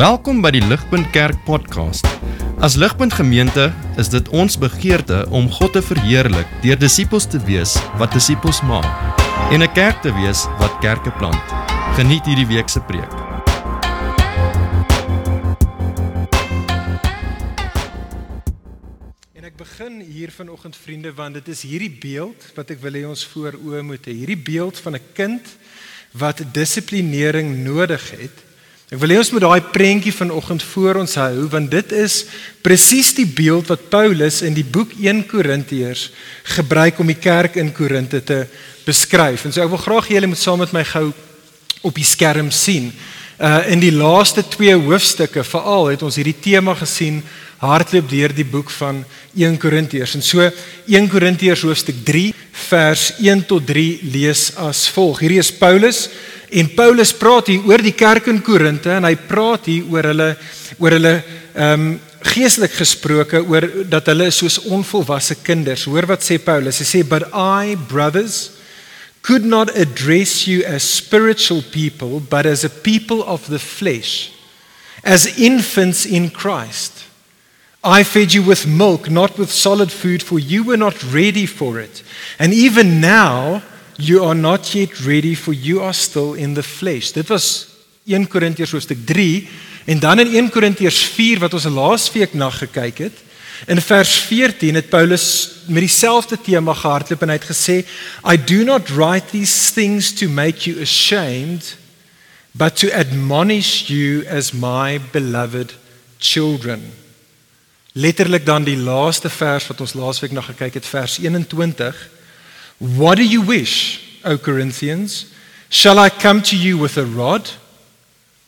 Welkom by die Ligpunt Kerk podcast. As Ligpunt Gemeente is dit ons begeerte om God te verheerlik deur disippels te wees wat disippels maak en 'n kerk te wees wat kerke plant. Geniet hierdie week se preek. En ek begin hier vanoggend vriende want dit is hierdie beeld wat ek wil hê ons voor oë moet hê. Hierdie beeld van 'n kind wat dissiplinering nodig het. Ek wil hê ons moet daai prentjie vanoggend voor ons hou want dit is presies die beeld wat Paulus in die boek 1 Korintiërs gebruik om die kerk in Korinte te beskryf. En so ek wil graag hê julle moet saam met my gou op die skerm sien. Uh in die laaste twee hoofstukke veral het ons hierdie tema gesien hardloop deur die boek van 1 Korintiërs. En so 1 Korintiërs hoofstuk 3 vers 1 tot 3 lees as volg. Hierdie is Paulus en Paulus praat hier oor die kerk in Korinte en hy praat hier oor hulle oor hulle ehm um, geestelik gesproke oor dat hulle soos onvolwasse kinders. Hoor wat sê Paulus? Hy sê but I brothers could not address you as spiritual people but as a people of the flesh as infants in Christ. I fed you with milk, not with solid food, for you were not ready for it. And even now, you are not yet ready, for you are still in the flesh. Dit was 1 Korintiërs hoofstuk 3 en dan in 1 Korintiërs 4 wat ons laasweek na gekyk het. In vers 14 het Paulus met dieselfde tema gehardloop en hy het gesê I do not write these things to make you ashamed but to admonish you as my beloved children. Letterlik dan die laaste vers wat ons laasweek na gekyk het, vers 21. What do you wish, O Corinthians? Shall I come to you with a rod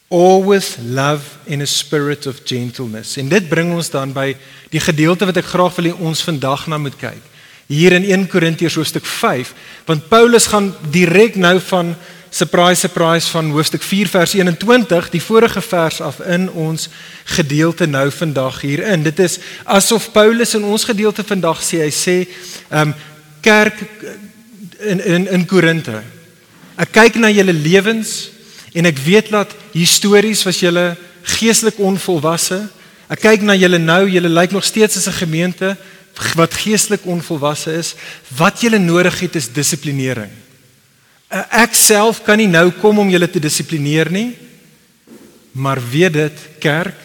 or with love in a spirit of gentleness? En dit bring ons dan by die gedeelte wat ek graag wil hê ons vandag na moet kyk. Hier in 1 Korintiërs hoofstuk 5, want Paulus gaan direk nou van surprise surprise van hoofstuk 4 vers 21 die vorige vers af in ons gedeelte nou vandag hierin. Dit is asof Paulus in ons gedeelte vandag sê hy sê ehm um, kerk in in in Korinte. Ek kyk na julle lewens en ek weet dat histories was julle geestelik onvolwasse. Ek kyk na julle nou, julle lyk nog steeds as 'n gemeente wat geestelik onvolwasse is. Wat julle nodig het is dissiplinering. Ek self kan nie nou kom om julle te dissiplineer nie. Maar weet dit, kerk,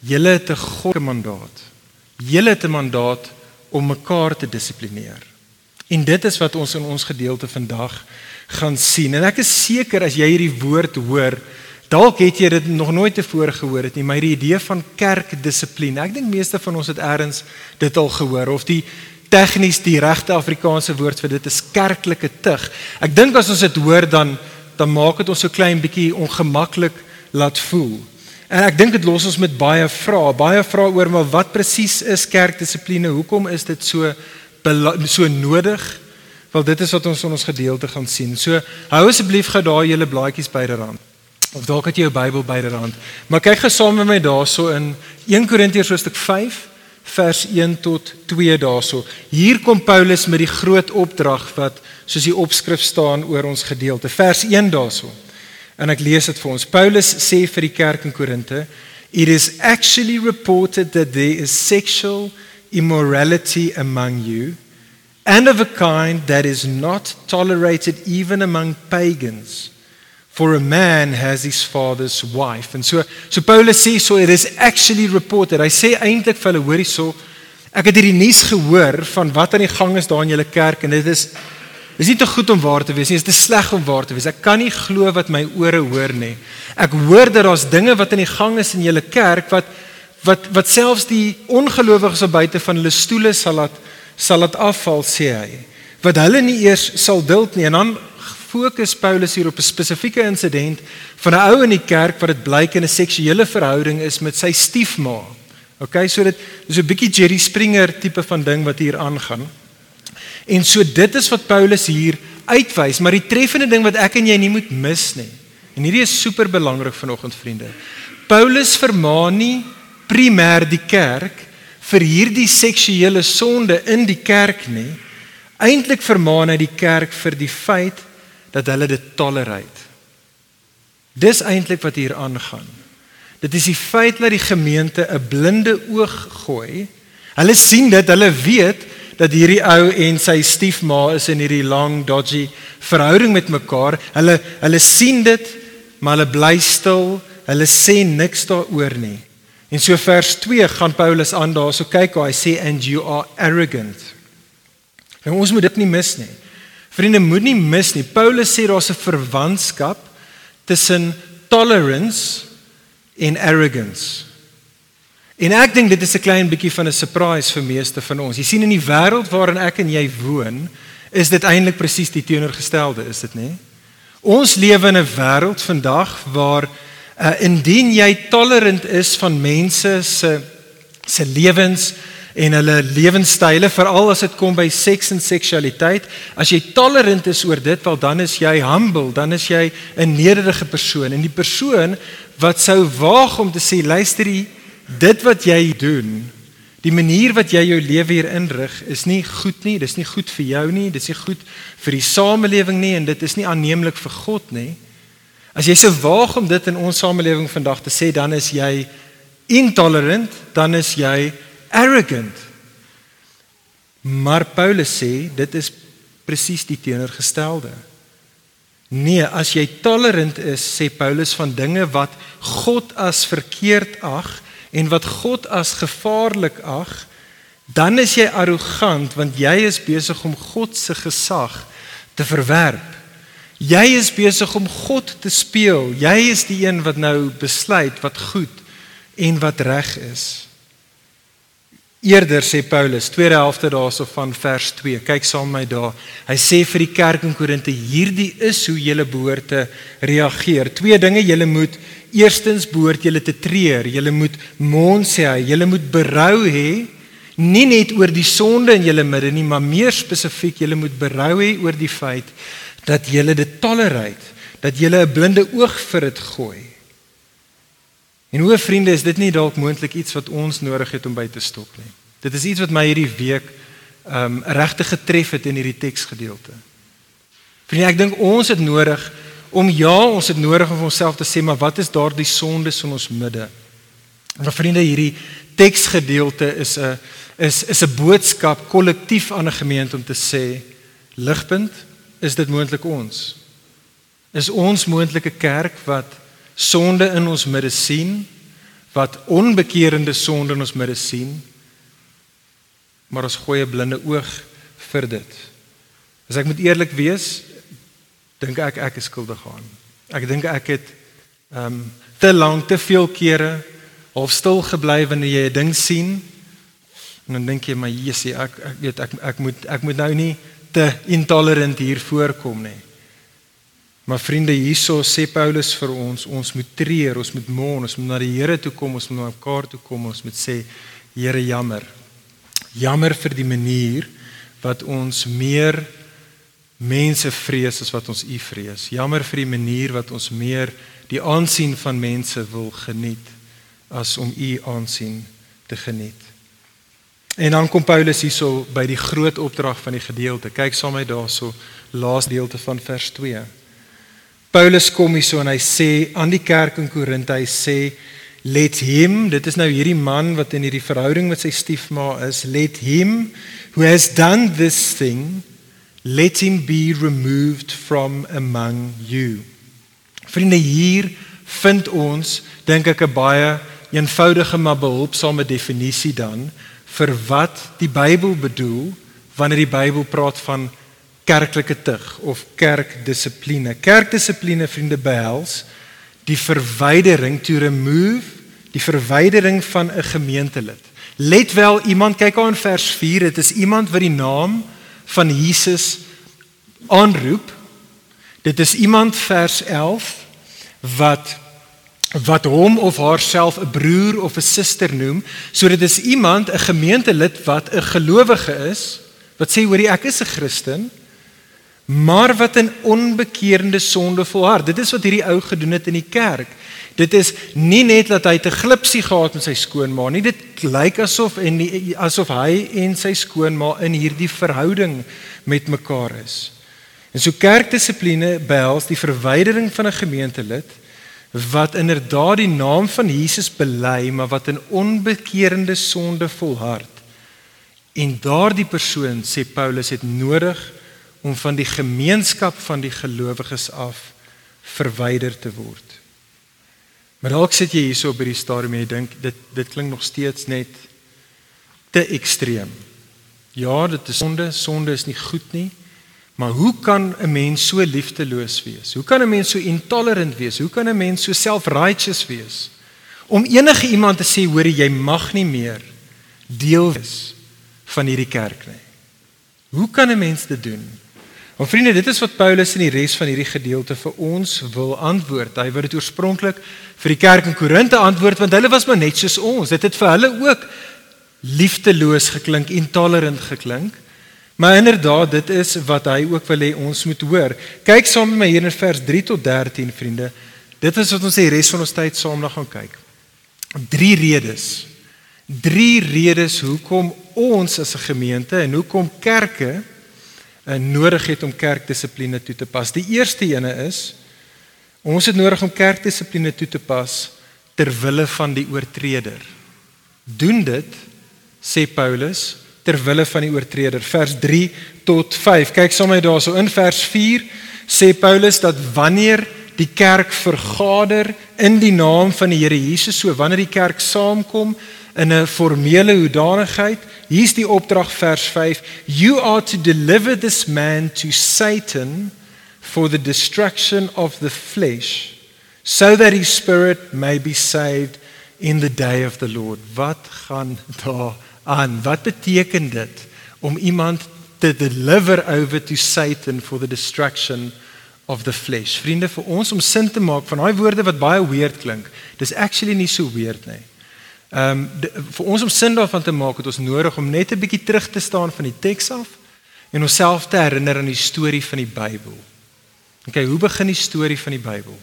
julle het 'n God mandaat. Julle het 'n mandaat om mekaar te dissiplineer. En dit is wat ons in ons gedeelte vandag gaan sien. En ek is seker as jy hierdie woord hoor, dalk het jy dit nog nooit tevore gehoor het nie, maar die idee van kerkdissipline. Ek dink meeste van ons het eers dit al gehoor of die tegnies die regte Afrikaanse woord vir dit is kerklike tug. Ek dink as ons dit hoor dan dan maak dit ons so klein bietjie ongemaklik laat voel. En ek dink dit los ons met baie vrae, baie vrae oor maar wat presies is kerkdissipline? Hoekom is dit so so nodig? Wel dit is wat ons in ons gedeelte gaan sien. So hou asseblief gou daai julle blaadjies byderhand. Of dalk het jy jou Bybel byderhand. Maar kyk gou saam met my daarso in 1 Korintiërs hoofstuk 5 vers 1 tot 2 daarso. Hier kom Paulus met die groot opdrag wat soos die opskrif staan oor ons gedeelte. Vers 1 daarso. En ek lees dit vir ons. Paulus sê vir die kerk in Korinte, "It is actually reported that there is sexual immorality among you, and of a kind that is not tolerated even among pagans." For a man has his father's wife. En so so Paulus sê so it is actually reported. Hy sê eintlik vir hulle hoor hierso ek het hierdie nuus gehoor van wat aan die gang is daar in julle kerk en dit is dis nie te goed om waar te wees nie, dit is sleg om waar te wees. Ek kan nie glo wat my ore hoor nie. Ek hoor dat daar's dinge wat aan die gang is in julle kerk wat wat wat selfs die ongelowiges op buite van hulle stoele sal laat sal laat afval sê hy. Wat hulle nie eers sal duld nie en dan fokus Paulus hier op 'n spesifieke insident van 'n ou in die kerk wat dit blyk in 'n seksuele verhouding is met sy stiefma. OK, so dit is 'n bietjie Jerry Springer tipe van ding wat hier aangaan. En so dit is wat Paulus hier uitwys, maar die treffende ding wat ek en jy nie moet mis nie. En hierdie is super belangrik vanoggend vriende. Paulus vermaan nie primêr die kerk vir hierdie seksuele sonde in die kerk nie. Eintlik vermaan hy die kerk vir die feit dat hulle dit tolereer. Dis eintlik wat hier aangaan. Dit is die feit dat die gemeente 'n blinde oog gooi. Hulle sien dit, hulle weet dat hierdie ou en sy stiefma is in hierdie lang dodgy verhouding met mekaar. Hulle hulle sien dit, maar hulle bly stil. Hulle sê niks daaroor nie. En so vers 2 gaan Paulus aan daarso kyk hoe hy sê and you are arrogant. En ons moet dit nie mis nie. Vriende, moet nie mis nie. Paulus sê daar's 'n verwantskap tussen tolerance en arrogance. En ek dink dit is 'n klein bietjie van 'n surprise vir meeste van ons. Jy sien in die wêreld waarin ek en jy woon, is dit eintlik presies die teenoorgestelde, is dit nie? Ons lewe in 'n wêreld vandag waar uh, indien jy tolerant is van mense se se lewens en hulle lewenstyle veral as dit kom by seks en seksualiteit as jy tolerant is oor dit wel dan is jy humble dan is jy 'n nederige persoon. En die persoon wat sou waag om te sê luister jy dit wat jy doen die manier wat jy jou lewe hier inrig is nie goed nie dis nie goed vir jou nie dis nie goed vir die samelewing nie en dit is nie aanneemlik vir God nie as jy sou waag om dit in ons samelewing vandag te sê dan is jy intolerant dan is jy arrogant. Maar Paulus sê dit is presies die teenoorgestelde. Nee, as jy tolerant is, sê Paulus van dinge wat God as verkeerd ag en wat God as gevaarlik ag, dan is jy arrogant want jy is besig om God se gesag te verwerp. Jy is besig om God te speel. Jy is die een wat nou besluit wat goed en wat reg is. Eerder sê Paulus, tweede helfte daarso van vers 2. Kyk saam met my daar. Hy sê vir die kerk in Korinte, hierdie is hoe julle behoort te reageer. Twee dinge julle moet eerstens behoort julle te treur. Julle moet mond sê hy, julle moet berou hê, nie net oor die sonde in julle midde nie, maar meer spesifiek julle moet berou hê oor die feit dat julle dit tolereer, dat julle 'n blinde oog vir dit gooi. En hoe vriende, is dit nie dalk moontlik iets wat ons nodig het om by te stop nie. Dit is iets wat my hierdie week um regtig getref het in hierdie teksgedeelte. Vriende, ek dink ons het nodig om ja, ons het nodig om onsself te sê, maar wat is daardie sondes in ons midde? Maar vriende, hierdie teksgedeelte is 'n is is 'n boodskap kollektief aan 'n gemeente om te sê ligpunt is dit moontlik ons is ons moontlike kerk wat sonde in ons midde sien, wat onbekeerende sonde in ons midde sien, maar ons gooi 'n blinde oog vir dit. As ek moet eerlik wees, dink ek ek is skuldig aan. Ek dink ek het ehm um, te lank te veel kere half stil gebly wanneer jy 'n ding sien en dan dink jy maar Jesusie, ek ek weet ek ek moet ek moet nou nie te intolerant hier voorkom nie. Maar vriende, hierso sê Paulus vir ons, ons moet treur, ons moet moon, ons moet na die Here toe kom, ons moet na mekaar toe kom, ons moet sê Here jammer. Jammer vir die manier wat ons meer mense vrees as wat ons U vrees. Jammer vir die manier wat ons meer die aansien van mense wil geniet as om U aansien te geniet. En dan kom Paulus hierso by die groot opdrag van die gedeelte. Kyk saam met daarso, laaste gedeelte van vers 2. Paulus kom hier so en hy sê aan die kerk in Korinthe hy sê let him dit is nou hierdie man wat in hierdie verhouding met sy stiefma is let him who has done this thing let him be removed from among you Vriende hier vind ons dink ek 'n baie eenvoudige maar behulpsame definisie dan vir wat die Bybel bedoel wanneer die Bybel praat van kerklike tug of kerkdissipline. Kerkdissipline vriende behels die verwydering to remove die verwydering van 'n gemeentelid. Let wel iemand kyk aan vers 4, dit is iemand wat die naam van Jesus aanroep. Dit is iemand vers 11 wat wat hom of haarself 'n broer of 'n suster noem. So dit is iemand, 'n gemeentelid wat 'n gelowige is, wat sê hoor jy ek is 'n Christen maar wat 'n onbekeerde sonde volhard. Dit is wat hierdie ou gedoen het in die kerk. Dit is nie net dat hy te glipsie gehad met sy skoonma nie. Dit lyk asof en die, asof hy en sy skoonma in hierdie verhouding met mekaar is. En so kerkdissipline behels die verwydering van 'n gemeentelid wat inderdaad die naam van Jesus bely, maar wat in onbekeerende sonde volhard. En daardie persoon sê Paulus het nodig om van die gemeenskap van die gelowiges af verwyder te word. Maar dalk sit jy hierso by die stadium en jy dink dit dit klink nog steeds net te ekstreem. Ja, dit is sonde, sonde is nie goed nie. Maar hoe kan 'n mens so liefdeloos wees? Hoe kan 'n mens so intolerant wees? Hoe kan 'n mens so self-righteous wees? Om enige iemand te sê hoor jy mag nie meer deel wees van hierdie kerk nie. Hoe kan 'n mens dit doen? Maar vriende, dit is wat Paulus in die res van hierdie gedeelte vir ons wil antwoord. Hy wou dit oorspronklik vir die kerk in Korinte antwoord want hulle was maar net soos ons. Dit het vir hulle ook liefdeloos geklink, intolerant geklink. Maar inderdaad, dit is wat hy ook wil hê ons moet hoor. Kyk saam met my hier in vers 3 tot 13, vriende. Dit is wat ons die res van ons tyd saam na gaan kyk. Drie redes. Drie redes hoekom ons as 'n gemeente en hoekom kerke uh, nodig het om kerkdissipline toe te pas. Die eerste ene is ons het nodig om kerkdissipline toe te pas ter wille van die oortreder. Doen dit, sê Paulus, ter wille van die oortreder. Vers 3 tot 5. Kyk sommer daarso in vers 4 sê Paulus dat wanneer die kerk vergader in die naam van die Here Jesus, so wanneer die kerk saamkom in 'n formele hoedanigheid, hier's die opdrag vers 5, you are to deliver this man to Satan for the destruction of the flesh so that his spirit may be saved in the day of the Lord. Wat gaan daar aan. Wat beteken dit om iemand te deliver over to Satan for the destruction of the flesh? Vriende, vir ons om sin te maak van daai woorde wat baie weird klink. Dis actually nie so weird nie. Ehm um, vir ons om sin daarvan te maak het ons nodig om net 'n bietjie terug te staan van die teks af en onsself te herinner aan die storie van die Bybel. OK, hoe begin die storie van die Bybel?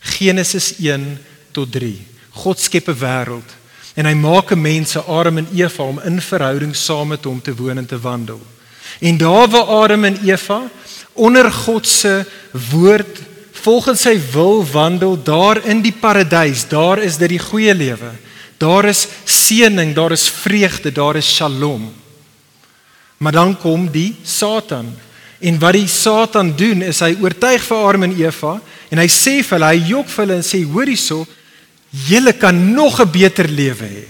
Genesis 1 tot 3. God skep 'n wêreld en hy maak 'n mens se Adam en Eva om in verhouding saam met hom te woon en te wandel. En daar waar Adam en Eva onder God se woord volgens sy wil wandel daar in die paradys, daar is dit die goeie lewe. Daar is seëning, daar is vreugde, daar is shalom. Maar dan kom die Satan. En wat die Satan doen is hy oortuig vir Adam en Eva en hy sê vir hulle, hy jok vir hulle en sê hoor hierso, Julle kan nog 'n beter lewe hê.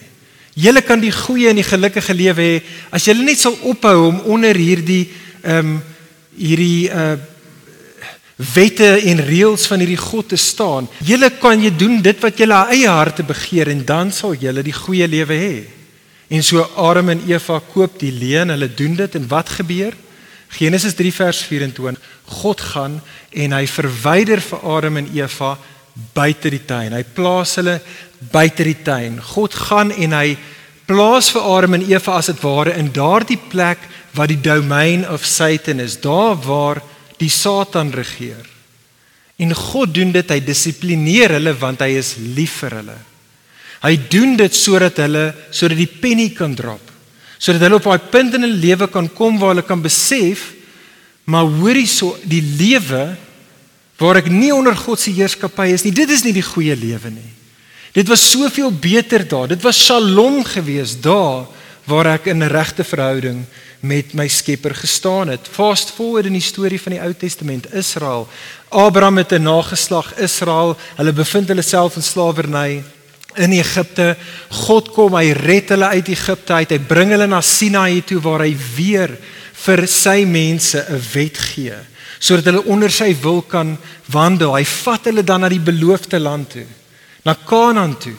Julle kan die goeie en die gelukkige lewe hê as julle net sal ophou om onder hierdie ehm um, hierdie uh wette en reëls van hierdie God te staan. Julle kan jy doen dit wat julle eie harte begeer en dan sal julle die goeie lewe hê. En so Adam en Eva koop die leen, hulle doen dit en wat gebeur? Genesis 3 vers 24. God gaan en hy verwyder vir Adam en Eva buite die tuin. Hy plaas hulle buite die tuin. God gaan en hy plaas vir Adam en Eva as dit ware in daardie plek wat die domein of Satan is, daar waar die Satan regeer. En God doen dit, hy dissiplineer hulle want hy is lief vir hulle. Hy doen dit sodat hulle sodat die penny kan drop. Sodat hulle op daai punt in hulle lewe kan kom waar hulle kan besef maar hoorie so die lewe waar ek nie onder God se heerskappy is nie. Dit is nie die goeie lewe nie. Dit was soveel beter daar. Dit was Shalom geweest daar waar ek in 'n regte verhouding met my Skepper gestaan het. Fast forward in die storie van die Ou Testament, Israel. Abraham het 'n nageslag Israel. Hulle bevind hulle self in slawerny in Egipte. God kom, hy red hulle uit Egipte uit. Hy bring hulle na Sinaï toe waar hy weer vir sy mense 'n wet gee sodat hulle onder sy wil kan wandel. Hy vat hulle dan na die beloofde land toe, na Kanaan toe,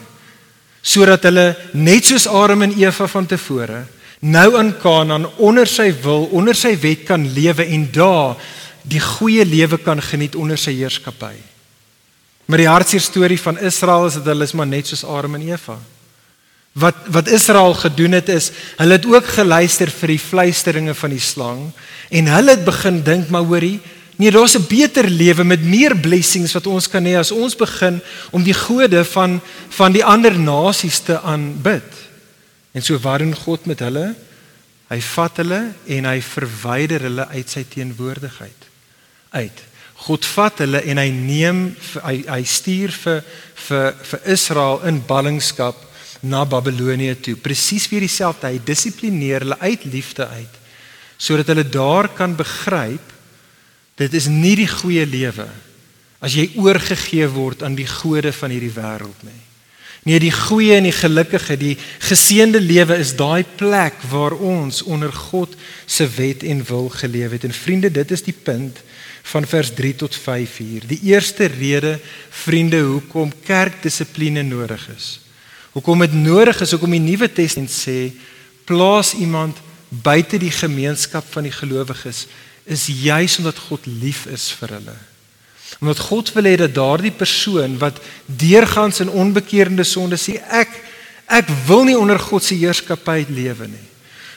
sodat hulle net soos Adam en Eva van tevore nou in Kanaan onder sy wil, onder sy wet kan lewe en daar die goeie lewe kan geniet onder sy heerskappy. Maar die hartseer storie van Israel is dat hulle is maar net soos Adam en Eva. Wat wat Israel gedoen het is, hulle het ook geluister vir die fluisteringe van die slang en hulle het begin dink maar hoorie, nee, daar's 'n beter lewe met meer blessings wat ons kan hê as ons begin om die gode van van die ander nasies te aanbid. En so wat doen God met hulle? Hy vat hulle en hy verwyder hulle uit sy teenwoordigheid uit. God vat hulle en hy neem hy, hy stuur vir vir vir Israel in ballingskap na Babelonie toe. Presies weer dieselfde. Hy dissiplineer hulle uit liefde uit sodat hulle daar kan begryp dit is nie die goeie lewe as jy oorgegee word aan die gode van hierdie wêreld nie. Nee, die goeie en die gelukkige, die geseënde lewe is daai plek waar ons onder God se wet en wil geleef het. En vriende, dit is die punt van vers 3 tot 5 hier. Die eerste rede, vriende, hoekom kerkdissipline nodig is. Hoekom dit nodig is, hoekom die Nuwe Testament sê plaas iemand buite die gemeenskap van die gelowiges is juis omdat God lief is vir hulle. Omdat God wil hê dat daardie persoon wat deurgangs in onbekeerde sonde sê ek ek wil nie onder God se heerskappy lewe nie.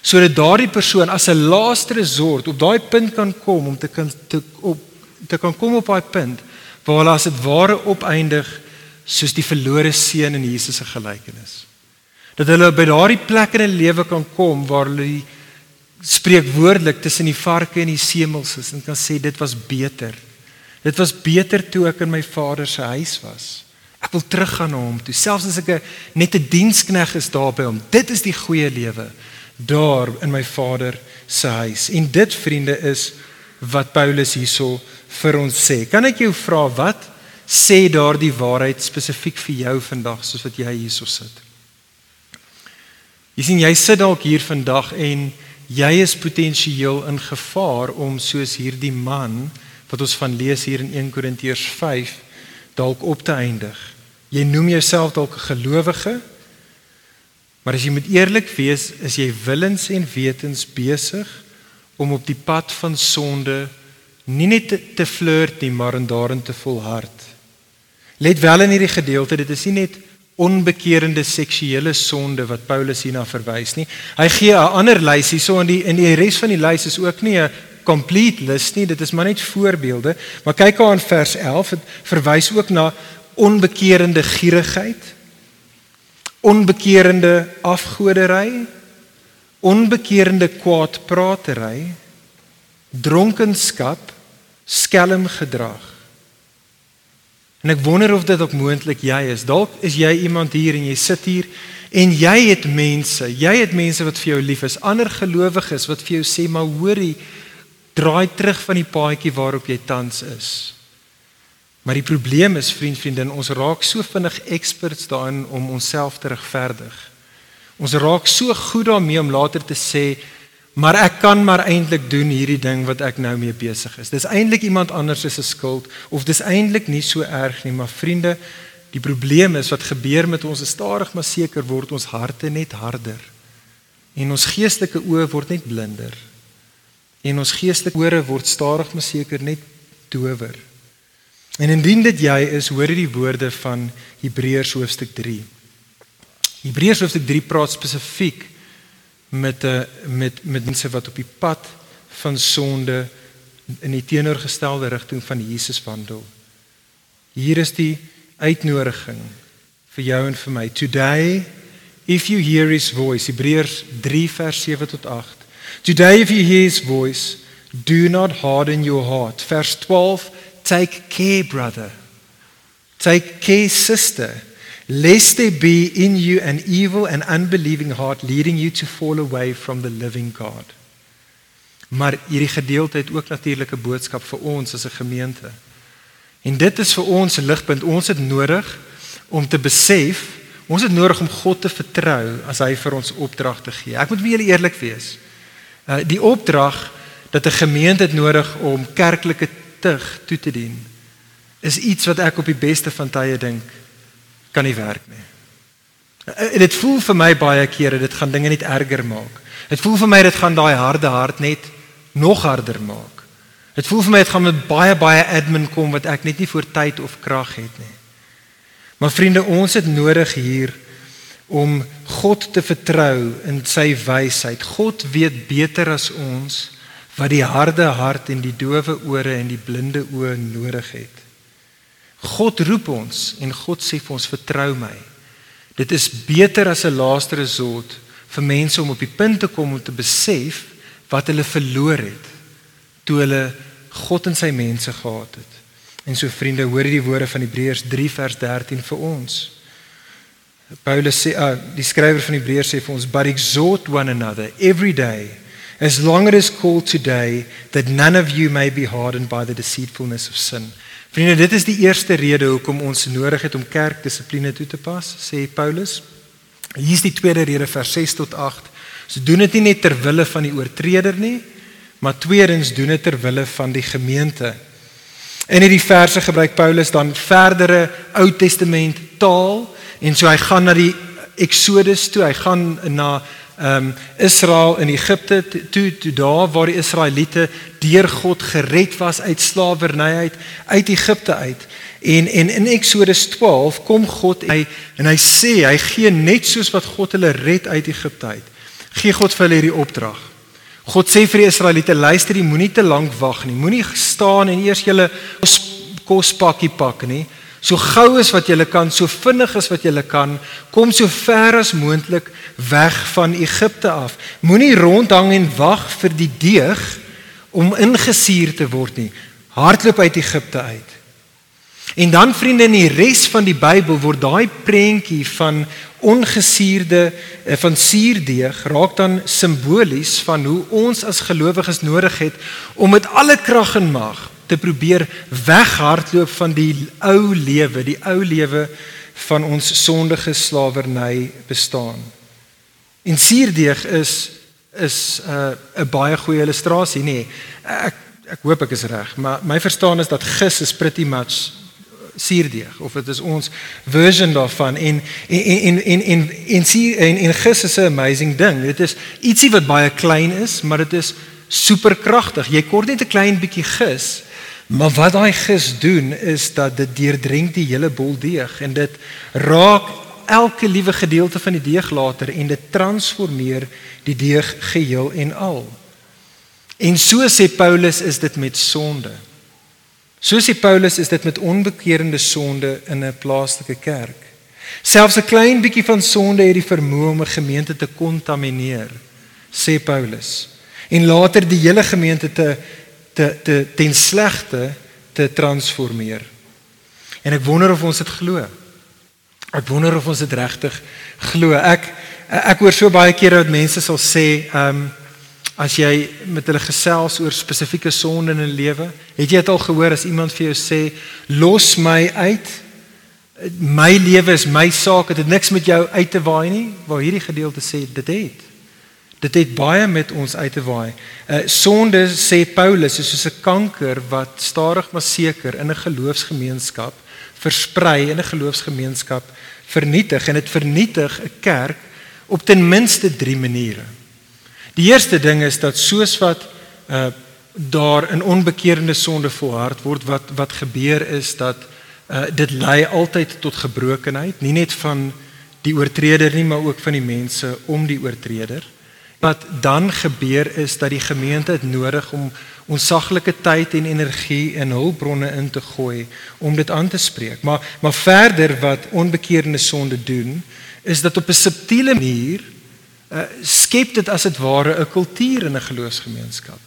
Sodat daardie persoon as 'n laaste resort op daai punt kan kom om te kan te op te kan kom op daai punt waar hulle as dit ware opeindig soos die verlore seun in Jesus se gelykenis. Dat hulle by daardie plek in 'n lewe kan kom waar hulle spreek woordelik tussen die varke en die semels is en kan sê dit was beter. Dit was beter toe ek in my vader se huis was. Ek wil teruggaan na hom toe, selfs as ek 'n net 'n dienskneg is daar by hom. Dit is die goeie lewe daar in my vader se huis. En dit vriende is wat Paulus hierso vir ons sê. Kan ek jou vra wat sê daardie waarheid spesifiek vir jou vandag soos wat jy hierso sit? Jy sien jy sit dalk hier vandag en jy is potensieel in gevaar om soos hierdie man wat ons van lees hier in 1 Korintiërs 5 dalk op te eindig. Jy noem jouself dalk 'n gelowige, maar as jy moet eerlik wees, is jy willens en wetens besig om op die pad van sonde nie net te, te flirt nie, maar in daarin te volhard. Let wel in hierdie gedeelte, dit is nie net onbekeerde seksuele sonde wat Paulus hierna verwys nie. Hy gee 'n ander lys hierso in die in die res van die lys is ook nie 'n complete list nie, dit is maar net voorbeelde. Maar kyk aan vers 11, dit verwys ook na onbekeerde gierigheid, onbekeerde afgodery, onbekeerde kwaadpratery, dronkenskap, skelm gedrag. En ek wonder of dit ook moontlik jy is. Dalk is jy iemand hier en jy sit hier en jy het mense, jy het mense wat vir jou lief is, ander gelowiges wat vir jou sê maar hoorie, draai terug van die paadjie waarop jy tans is. Maar die probleem is vriend vriendin, ons raak so vinnig experts daarin om onsself te regverdig. Ons raak so goed daarmee om later te sê Maar ek kan maar eintlik doen hierdie ding wat ek nou mee besig is. Dis eintlik iemand anders se skuld of dis eintlik nie so erg nie, maar vriende, die probleem is wat gebeur met ons is stadig maar seker word ons harte net harder. En ons geestelike oë word net blinder. En ons geestelike ore word stadig maar seker net dower. En indien dit jy is, hoor jy die woorde van Hebreërs hoofstuk 3. Hebreërs hoofstuk 3 praat spesifiek met 'n eh, met met mense wat op die pad van sonde in die teenoorgestelde rigting van Jesus wandel. Hier is die uitnodiging vir jou en vir my. Today if you hear his voice, Hebreërs 3 vers 7 tot 8. Today if you hear his voice, do not harden your heart. Vers 12, take care brother. Take care sister lest there be in you an evil and unbelieving heart leading you to fall away from the living God. Maar hierdie gedeelte het ook natuurlik 'n boodskap vir ons as 'n gemeente. En dit is vir ons 'n ligpunt. Ons het nodig om te besef, ons het nodig om God te vertrou as hy vir ons opdragte gee. Ek moet vir julle eerlik wees. Uh die opdrag dat 'n gemeente het nodig om kerklike tug toe te dien is iets wat ek op die beste van tye dink kan nie werk nie. En dit voel vir my baie kere dit gaan dinge net erger maak. Dit voel vir my dit gaan daai harde hart net nog harder maak. Dit voel vir my dit gaan met baie baie admin kom wat ek net nie voor tyd of krag het nie. Maar vriende, ons het nodig hier om God te vertrou in sy wysheid. God weet beter as ons wat die harde hart en die doewe ore en die blinde oë nodig het. God roep ons en God sê vir ons vertrou my. Dit is beter as 'n laaste resort vir mense om op die punt te kom om te besef wat hulle verloor het toe hulle God en sy mense gehaat het. En so vriende, hoor die woorde van Hebreërs 3 vers 13 vir ons. Paulus sê, uh, die skrywer van Hebreërs sê vir ons, "But exhort one another every day, as long as it is called today, that none of you may be hardened by the deceitfulness of sin." Vriende, dit is die eerste rede hoekom ons nodig het om kerkdissipline toe te pas, sê Paulus. Hier is die tweede rede vers 6 tot 8. So doen dit nie net ter wille van die oortreder nie, maar tweedens doen dit ter wille van die gemeente. In hierdie verse gebruik Paulus dan verdere Ou Testament taal en so hy gaan na die Exodus toe, hy gaan na ehm um, Israel in Egipte toe toe daar waar die Israeliete deur God gered was uit slawerny uit uit Egipte uit. En en in Exodus 12 kom God hy en hy sê hy gee net soos wat God hulle red uit Egipte uit. Gee God vir hulle hierdie opdrag. God sê vir die Israeliete, luister, jy moenie te lank wag nie. Moenie staan en eers julle kos, kospakkie pak nie. So gou as wat jy kan, so vinnig as wat jy kan, kom so ver as moontlik weg van Egipte af. Moenie rondhang en wag vir die deeg om ingesuur te word nie. Hardloop uit Egipte uit. En dan vriende in die res van die Bybel word daai prentjie van ongesuurde eh, van suurdeeg raak dan simbolies van hoe ons as gelowiges nodig het om met alle krag en mag te probeer weghardloop van die ou lewe, die ou lewe van ons sondige slawerny bestaan. En suurdeeg is is 'n uh, baie goeie illustrasie, nê. Nee, ek ek hoop ek is reg, maar my verstaan is dat gis is pretty much suurdeeg of dit is ons version daarvan en en en en en en suur en en gis is 'n amazing ding. Dit is ietsie wat baie klein is, maar dit is superkragtig. Jy kort net 'n klein bietjie gis, maar wat daai gis doen is dat dit deurdrink die hele bol deeg en dit raak elke liewe gedeelte van die deeg later en dit transformeer die deeg geheel en al. En so sê Paulus is dit met sonde. Soos die Paulus is dit met onbekeerde sonde in 'n plaaslike kerk. Selfs 'n klein bietjie van sonde het die vermoë om 'n gemeente te kontamineer, sê Paulus. En later die hele gemeente te te te ten slegte te transformeer. En ek wonder of ons dit glo. Ek wonder of ons dit regtig glo. Ek ek hoor so baie kere dat mense sal sê, ehm um, as jy met hulle gesels oor spesifieke sonde in 'n lewe, het jy dit al gehoor as iemand vir jou sê los my uit? My lewe is my saak, dit het niks met jou uit te waai nie, waar hierdie gedeelte sê dit het. Dit het baie met ons uit te waai. Uh sonde sê Paulus is soos 'n kanker wat stadig maar seker in 'n geloofsgemeenskap versprei in 'n geloofsgemeenskap vernietig en dit vernietig 'n kerk op ten minste 3 maniere. Die eerste ding is dat soos wat uh daar in onbekeerde sonde volhard word wat wat gebeur is dat uh dit lei altyd tot gebrokenheid, nie net van die oortreder nie, maar ook van die mense om die oortreder. Wat dan gebeur is dat die gemeente het nodig om onsaglike tyd en energie en hulpbronne in te gooi om dit aan te spreek. Maar maar verder wat onbekeerde sonde doen, is dat op 'n subtiele manier uh, skep dit as dit ware 'n kultuur in 'n geloofsgemeenskap.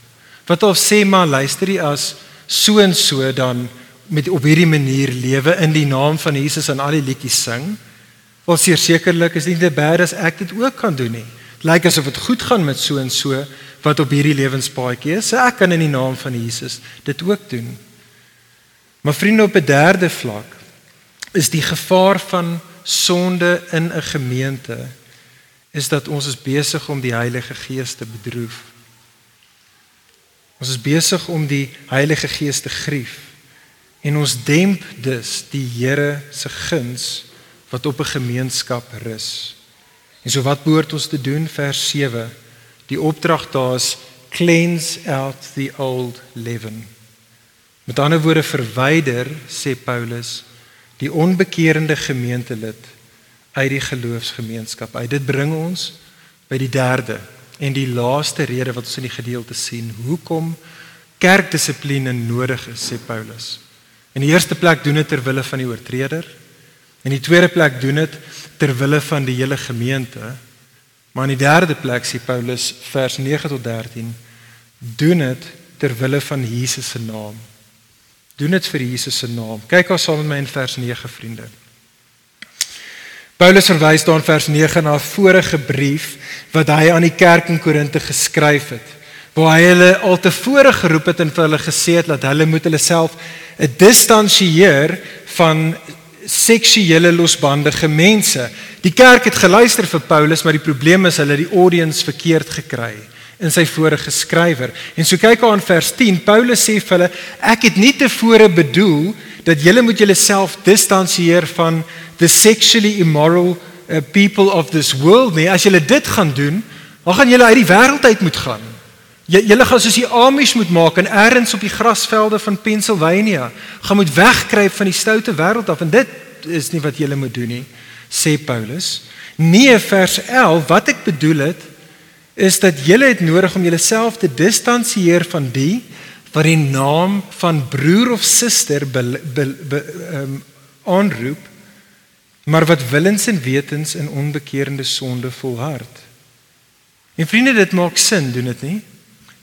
Wat of sê maar luister jy as so en so dan met op hierdie manier lewe in die naam van Jesus en al die liedjies sing. Wel sekerlik is dit nie te bad as ek dit ook kan doen nie. Lyk asof dit goed gaan met so en so wat op hierdie lewenspaadjie is. So ek kan in die naam van Jesus dit ook doen. Maar vriende op 'n derde vlak is die gevaar van sonde in 'n gemeente is dat ons is besig om die Heilige Gees te bedroef. Ons is besig om die Heilige Gees te grief en ons demp dus die Here se guns wat op 'n gemeenskap rus. En so wat behoort ons te doen vers 7? Die opdrag daar is cleanse out the old leaven. Met ander woorde verwyder sê Paulus die onbekeerde gemeentelid uit die geloofsgemeenskap uit. Dit bring ons by die derde en die laaste rede wat ons in die gedeelte sien hoekom kerkdissipline nodig is, sê Paulus. In die eerste plek doen dit ter wille van die oortreder. In die tweede plek doen dit ter wille van die hele gemeente. Maar in die derde plek sê Paulus vers 9 tot 13 doen dit ter wille van Jesus se naam. Doen dit vir Jesus se naam. Kyk gou saam met my in vers 9 vriende. Paulus verwys daar in vers 9 na 'n vorige brief wat hy aan die kerk in Korinte geskryf het waar hy hulle al tevore geroep het en vir hulle gesê het dat hulle moet hulle self 'n distansieer van seksuele losbandige mense. Die kerk het geluister vir Paulus, maar die probleem is hulle het die audience verkeerd gekry in sy vorige skrywer. En so kyk aan vers 10, Paulus sê vir hulle, ek het nie tevore bedoel dat julle moet julleself distansieer van the sexually immoral uh, people of this world nie. As julle dit gaan doen, dan gaan julle uit die wêreld uit moet gaan. Julle gaan soos die Amish moet maak en ergens op die grasvelde van Pennsylvania gaan moet wegkruip van die stoute wêreld af en dit is nie wat julle moet doen nie, sê Paulus. Nee, vers 11, wat ek bedoel het is dat julle het nodig om julleself te distansieer van die wat die naam van broer of suster be, be, be, um, aanroep, maar wat willens en wetens in onbekeerde sonde volhard. En vriende, dit maak sin, doen dit nie?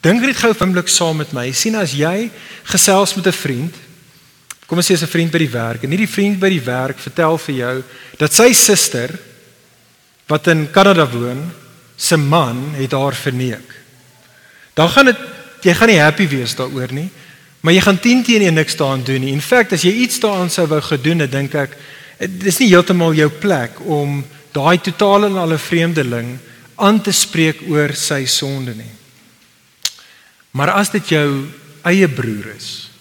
Dink net gou 'n oomblik saam met my. sien as jy gesels met 'n vriend, kom ons sê 'n vriend by die werk en nie die vriend by die werk vertel vir jou dat sy suster wat in Kanada woon, se man het haar verneek. Dan gaan dit jy gaan nie happy wees daaroor nie, maar jy gaan 10 teen 1 niks daaraan doen nie. In feite as jy iets daaraan sou wou gedoen het, dink ek dis nie heeltemal jou plek om daai totale en alle vreemdeling aan te spreek oor sy sonde nie. Maar as dit jou eie broer is,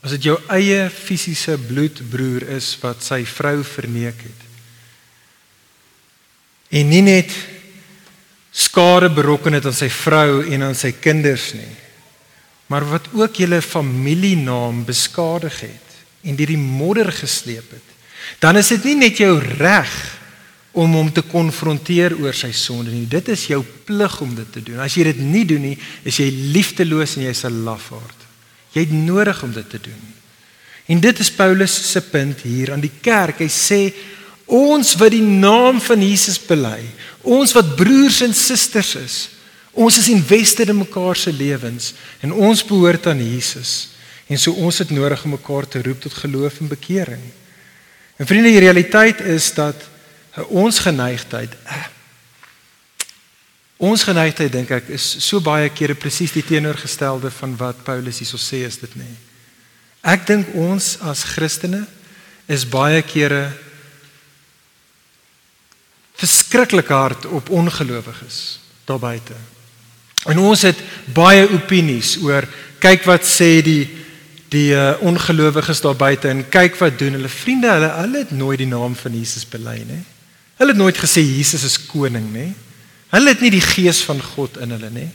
as dit jou eie fisiese bloedbroer is wat sy vrou verneek het. En nie net skade berokken het aan sy vrou en aan sy kinders nie, maar wat ook julle familienaam beskadig het en deur die modder gesleep het. Dan is dit nie net jou reg om hom te konfronteer oor sy sonde nie. Dit is jou plig om dit te doen. As jy dit nie doen nie, is jy liefdeloos en jy's 'n lafaard. Jy het nodig om dit te doen. En dit is Paulus se punt hier aan die kerk. Hy sê ons wat die naam van Jesus bely, ons wat broers en susters is, ons is invested in mekaar se lewens en ons behoort aan Jesus. En so ons het nodig om mekaar te roep tot geloof en bekering. En vriende, die realiteit is dat ons geneigtheid eh, ons geneigtheid dink ek is so baie kere presies die teenoorgestelde van wat Paulus hierso sê is dit nê. Ek dink ons as Christene is baie kere verskriklik hard op ongelowiges daar buite. En ons het baie opinies oor kyk wat sê die die uh, ongelowiges daar buite en kyk wat doen hulle vriende hulle hulle het nooit die naam van Jesus bely nie. Hulle het nooit gesê Jesus is koning, nê? Hulle het nie die gees van God in hulle nie.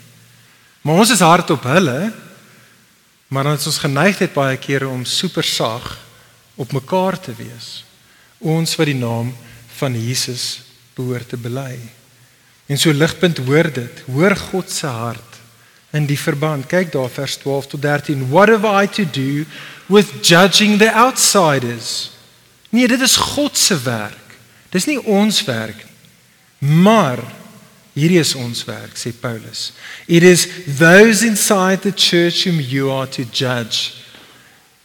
Maar ons is hard op hulle. Maar ons is geneigd het baie kere om super sag op mekaar te wees. Ons wat die naam van Jesus behoort te bely. En so ligpunt hoor dit, hoor God se hart in die verband. Kyk daar vers 12 tot 13. What have I to do with judging the outsiders? Nee, dit is God se werk. Dis nie ons werk nie. Maar hierdie is ons werk, sê Paulus. It is those inside the church whom you are to judge.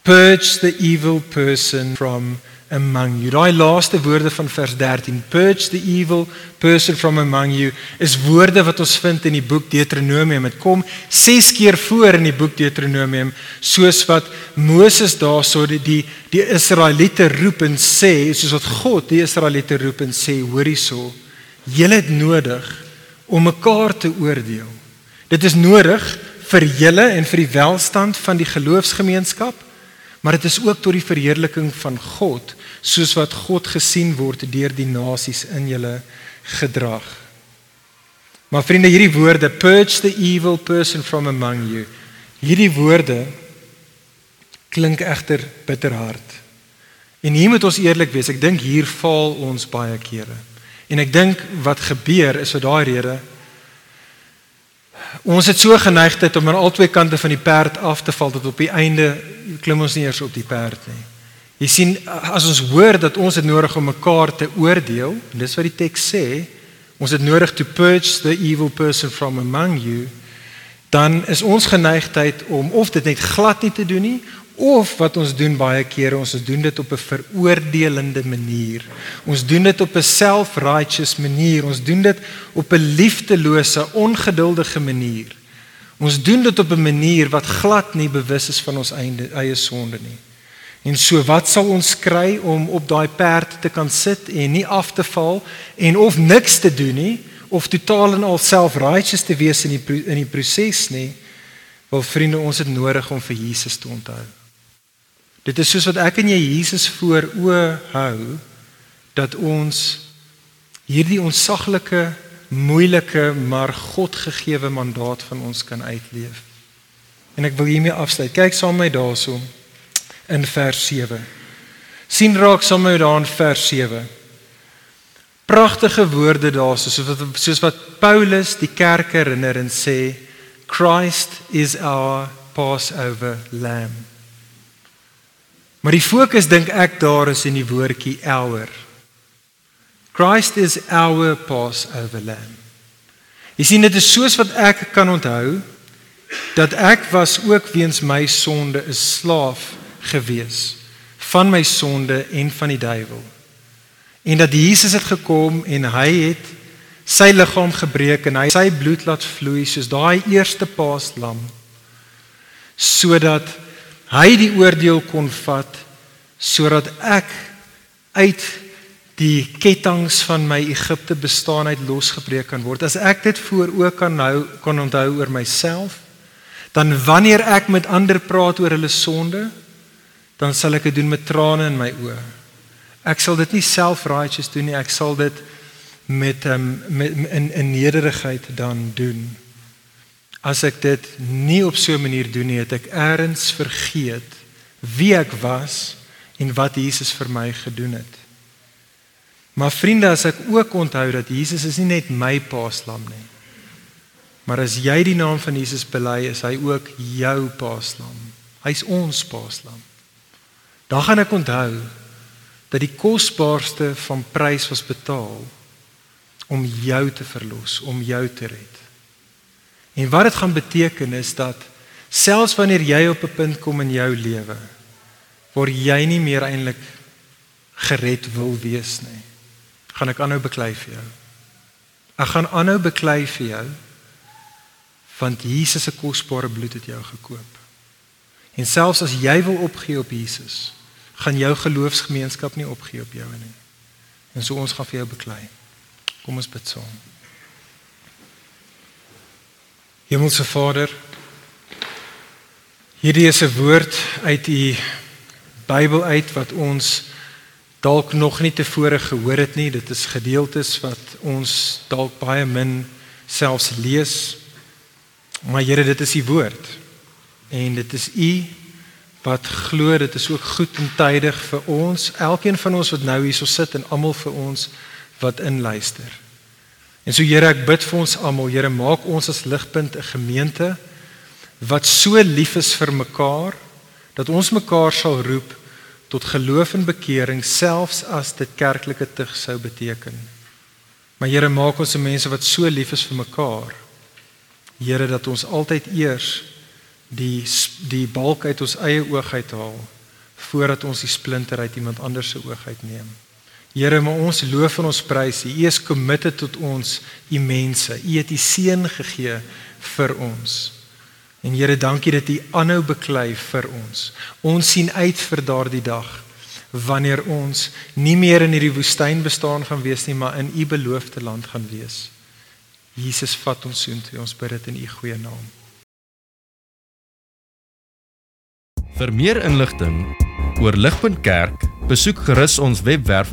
Purge the evil person from among you. Daai laaste woorde van vers 13, purge the evil person from among you, is woorde wat ons vind in die boek Deuteronomium. Dit kom 6 keer voor in die boek Deuteronomium, soos wat Moses daarso die die, die Israeliete roep en sê, soos wat God die Israeliete roep en sê, hoor hierso, julle het nodig om mekaar te oordeel. Dit is nodig vir julle en vir die welstand van die geloofsgemeenskap, maar dit is ook tot die verheerliking van God soos wat God gesien word deur die nasies in julle gedrag. Maar vriende, hierdie woorde purge the evil person from among you. Hierdie woorde klink egter bitterhard. En hier moet ons eerlik wees. Ek dink hier faal ons baie kere. En ek dink wat gebeur is vir daai rede ons het so geneigtheid om aan albei kante van die perd af te val tot op die einde klim ons nie eers op die perd nie. Jy sien as ons hoor dat ons het nodig om mekaar te oordeel, dis wat die teks sê, ons het nodig to purge the evil person from among you, dan is ons geneigtheid om of dit net glad nie te doen nie of wat ons doen baie kere ons doen dit op 'n veroordelende manier. Ons doen dit op 'n self-righteous manier. Ons doen dit op 'n liefdelose, ongeduldige manier. Ons doen dit op 'n manier wat glad nie bewus is van ons eie eie sonde nie. En so wat sal ons kry om op daai perd te kan sit en nie af te val en of niks te doen nie of totaal en al self-righteous te wees in die in die proses nie? Wel vriende, ons het nodig om vir Jesus te onthou. Dit is soos wat ek en jy Jesus voor oë hou dat ons hierdie onsaglike, moeilike, maar Godgegewe mandaat van ons kan uitleef. En ek wil hiermee afsluit. Kyk saam met my daarso in vers 7. sien raak saam met my daar in vers 7. Pragtige woorde daar soos wat soos wat Paulus die kerk herinner en sê Christ is our Passover lamb. Maar die fokus dink ek daar is in die woordjie our. Christ is our Passover lamb. Jy sien dit is soos wat ek kan onthou dat ek was ook weens my sonde 'n slaaf gewees van my sonde en van die duiwel. En dat Jesus het gekom en hy het sy liggaam gebreek en hy sy bloed laat vloei soos daai eerste paaslam sodat hy die oordeel kon vat sodat ek uit die kettinge van my Egipte bestaan uit losgebreek kan word. As ek dit voor ook kan nou kan onthou oor myself, dan wanneer ek met ander praat oor hulle sonde, dan sal ek dit doen met trane in my oë. Ek sal dit nie self-righteous doen nie, ek sal dit met um, met in in nederigheid dan doen. As ek dit nie op so 'n manier doen nie, het ek eers vergeet wie ek was en wat Jesus vir my gedoen het. Maar vriende, as ek ook onthou dat Jesus is nie net my paaslam nie. Maar as jy die naam van Jesus bely, is hy ook jou paaslam. Hy's ons paaslam. Dan gaan ek onthou dat die kosbaarste van prys was betaal om jou te verlos, om jou te red. En wat dit gaan beteken is dat selfs wanneer jy op 'n punt kom in jou lewe waar jy nie meer eintlik gered wil wees nie, gaan ek aanhou beklei vir jou. Ek gaan aanhou beklei vir jou want Jesus se kosbare bloed het jou gekoop. En selfs as jy wil opgee op Jesus, gaan jou geloofsgemeenskap nie opgee op jou nie. En so ons gaan vir jou beklei. Kom ons bid saam. Hemelse Vader, hierdie is 'n woord uit u Bybel uit wat ons dalk nog nie tevore gehoor het nie. Dit is gedeeltes wat ons dalk baie min selfs lees. Maar Here, dit is u woord. En dit is u wat glo dit is ook goed en tydig vir ons, elkeen van ons wat nou hierso sit en almal vir ons wat inluister. En so Here, ek bid vir ons almal, Here, maak ons as ligpunt 'n gemeente wat so lief is vir mekaar dat ons mekaar sal roep tot geloof en bekering selfs as dit kerklike tug sou beteken. Maar Here, maak ons se mense wat so lief is vir mekaar. Here, dat ons altyd eers die die balk uit ons eie oog uithaal voordat ons die splinter uit iemand anders se oog uitneem. Here, maar ons loof en ons prys U. U is committed tot ons, U mense. U het U seun gegee vir ons. En Here, dankie dat U aanhou beklei vir ons. Ons sien uit vir daardie dag wanneer ons nie meer in hierdie woestyn bestaan gaan wees nie, maar in U beloofde land gaan wees. Jesus vat ons soontoe. Ons bid dit in U goeie naam. Vir meer inligting oor Ligpunt Kerk, besoek gerus ons webwerf